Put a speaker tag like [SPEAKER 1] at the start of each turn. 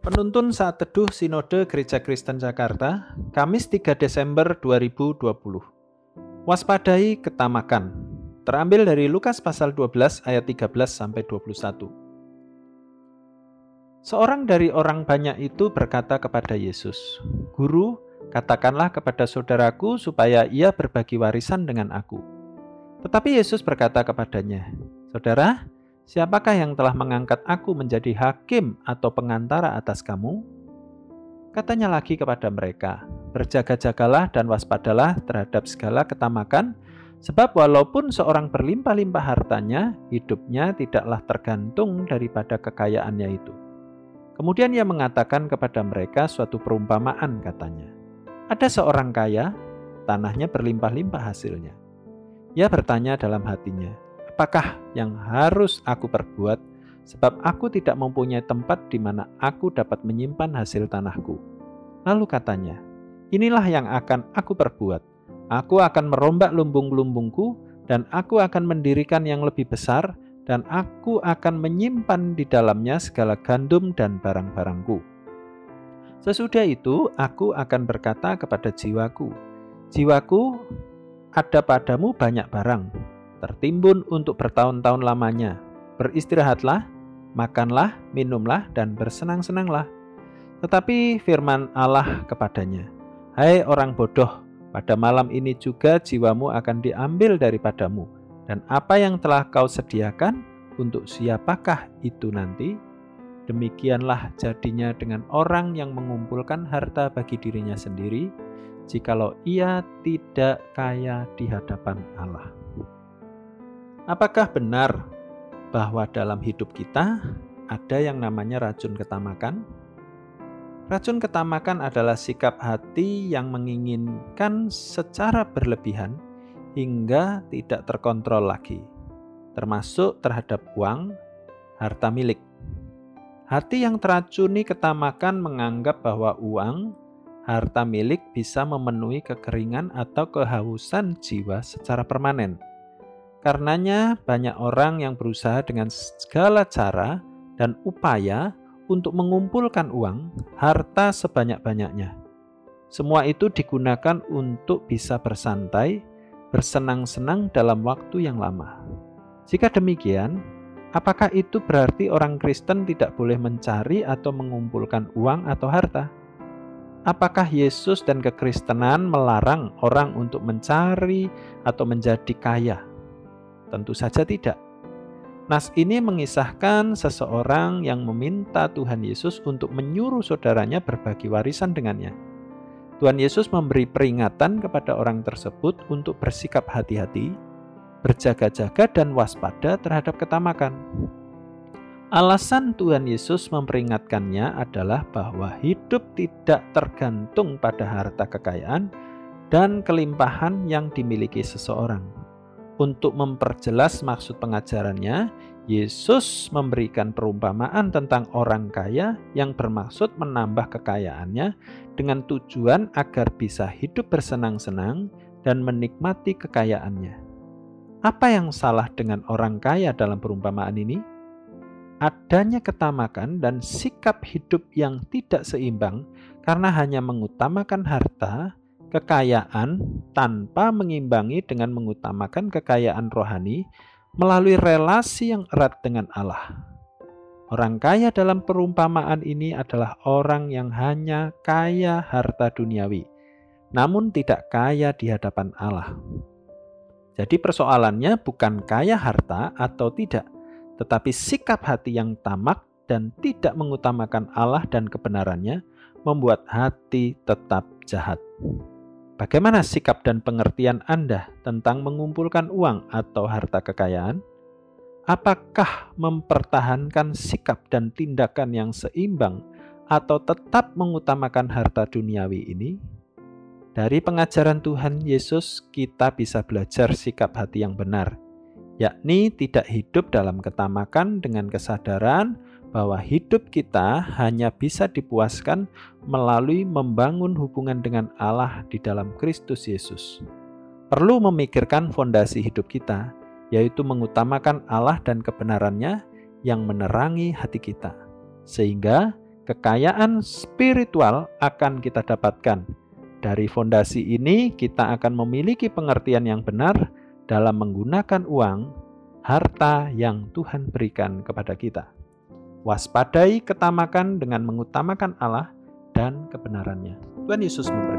[SPEAKER 1] Penuntun saat teduh Sinode Gereja Kristen Jakarta, Kamis 3 Desember 2020. Waspadai ketamakan. Terambil dari Lukas pasal 12 ayat 13 sampai 21. Seorang dari orang banyak itu berkata kepada Yesus, "Guru, katakanlah kepada saudaraku supaya ia berbagi warisan dengan aku." Tetapi Yesus berkata kepadanya, "Saudara, Siapakah yang telah mengangkat aku menjadi hakim atau pengantara atas kamu? Katanya lagi kepada mereka, berjaga-jagalah dan waspadalah terhadap segala ketamakan, sebab walaupun seorang berlimpah-limpah hartanya, hidupnya tidaklah tergantung daripada kekayaannya itu. Kemudian ia mengatakan kepada mereka suatu perumpamaan katanya. Ada seorang kaya, tanahnya berlimpah-limpah hasilnya. Ia bertanya dalam hatinya, apakah yang harus aku perbuat, sebab aku tidak mempunyai tempat di mana aku dapat menyimpan hasil tanahku. Lalu katanya, inilah yang akan aku perbuat. Aku akan merombak lumbung-lumbungku, dan aku akan mendirikan yang lebih besar, dan aku akan menyimpan di dalamnya segala gandum dan barang-barangku. Sesudah itu, aku akan berkata kepada jiwaku, "Jiwaku, ada padamu banyak barang, tertimbun untuk bertahun-tahun lamanya. Beristirahatlah, makanlah, minumlah, dan bersenang-senanglah. Tetapi firman Allah kepadanya, Hai orang bodoh, pada malam ini juga jiwamu akan diambil daripadamu, dan apa yang telah kau sediakan, untuk siapakah itu nanti? Demikianlah jadinya dengan orang yang mengumpulkan harta bagi dirinya sendiri, jikalau ia tidak kaya di hadapan Allah. Apakah benar bahwa dalam hidup kita ada yang namanya racun ketamakan? Racun ketamakan adalah sikap hati yang menginginkan secara berlebihan hingga tidak terkontrol lagi, termasuk terhadap uang, harta milik. Hati yang teracuni ketamakan menganggap bahwa uang, harta milik bisa memenuhi kekeringan atau kehausan jiwa secara permanen. Karenanya, banyak orang yang berusaha dengan segala cara dan upaya untuk mengumpulkan uang, harta sebanyak-banyaknya. Semua itu digunakan untuk bisa bersantai, bersenang-senang dalam waktu yang lama. Jika demikian, apakah itu berarti orang Kristen tidak boleh mencari atau mengumpulkan uang atau harta? Apakah Yesus dan kekristenan melarang orang untuk mencari atau menjadi kaya? Tentu saja tidak. Nas ini mengisahkan seseorang yang meminta Tuhan Yesus untuk menyuruh saudaranya berbagi warisan dengannya. Tuhan Yesus memberi peringatan kepada orang tersebut untuk bersikap hati-hati, berjaga-jaga, dan waspada terhadap ketamakan. Alasan Tuhan Yesus memperingatkannya adalah bahwa hidup tidak tergantung pada harta kekayaan dan kelimpahan yang dimiliki seseorang untuk memperjelas maksud pengajarannya, Yesus memberikan perumpamaan tentang orang kaya yang bermaksud menambah kekayaannya dengan tujuan agar bisa hidup bersenang-senang dan menikmati kekayaannya. Apa yang salah dengan orang kaya dalam perumpamaan ini? Adanya ketamakan dan sikap hidup yang tidak seimbang karena hanya mengutamakan harta kekayaan tanpa mengimbangi dengan mengutamakan kekayaan rohani melalui relasi yang erat dengan Allah. Orang kaya dalam perumpamaan ini adalah orang yang hanya kaya harta duniawi, namun tidak kaya di hadapan Allah. Jadi, persoalannya bukan kaya harta atau tidak, tetapi sikap hati yang tamak dan tidak mengutamakan Allah dan kebenarannya membuat hati tetap jahat. Bagaimana sikap dan pengertian Anda tentang mengumpulkan uang atau harta kekayaan? Apakah mempertahankan sikap dan tindakan yang seimbang atau tetap mengutamakan harta duniawi ini? Dari pengajaran Tuhan Yesus, kita bisa belajar sikap hati yang benar, yakni tidak hidup dalam ketamakan dengan kesadaran bahwa hidup kita hanya bisa dipuaskan melalui membangun hubungan dengan Allah di dalam Kristus Yesus. Perlu memikirkan fondasi hidup kita, yaitu mengutamakan Allah dan kebenarannya yang menerangi hati kita, sehingga kekayaan spiritual akan kita dapatkan. Dari fondasi ini, kita akan memiliki pengertian yang benar dalam menggunakan uang, harta yang Tuhan berikan kepada kita. Waspadai ketamakan dengan mengutamakan Allah dan kebenarannya. Tuhan Yesus memberkati.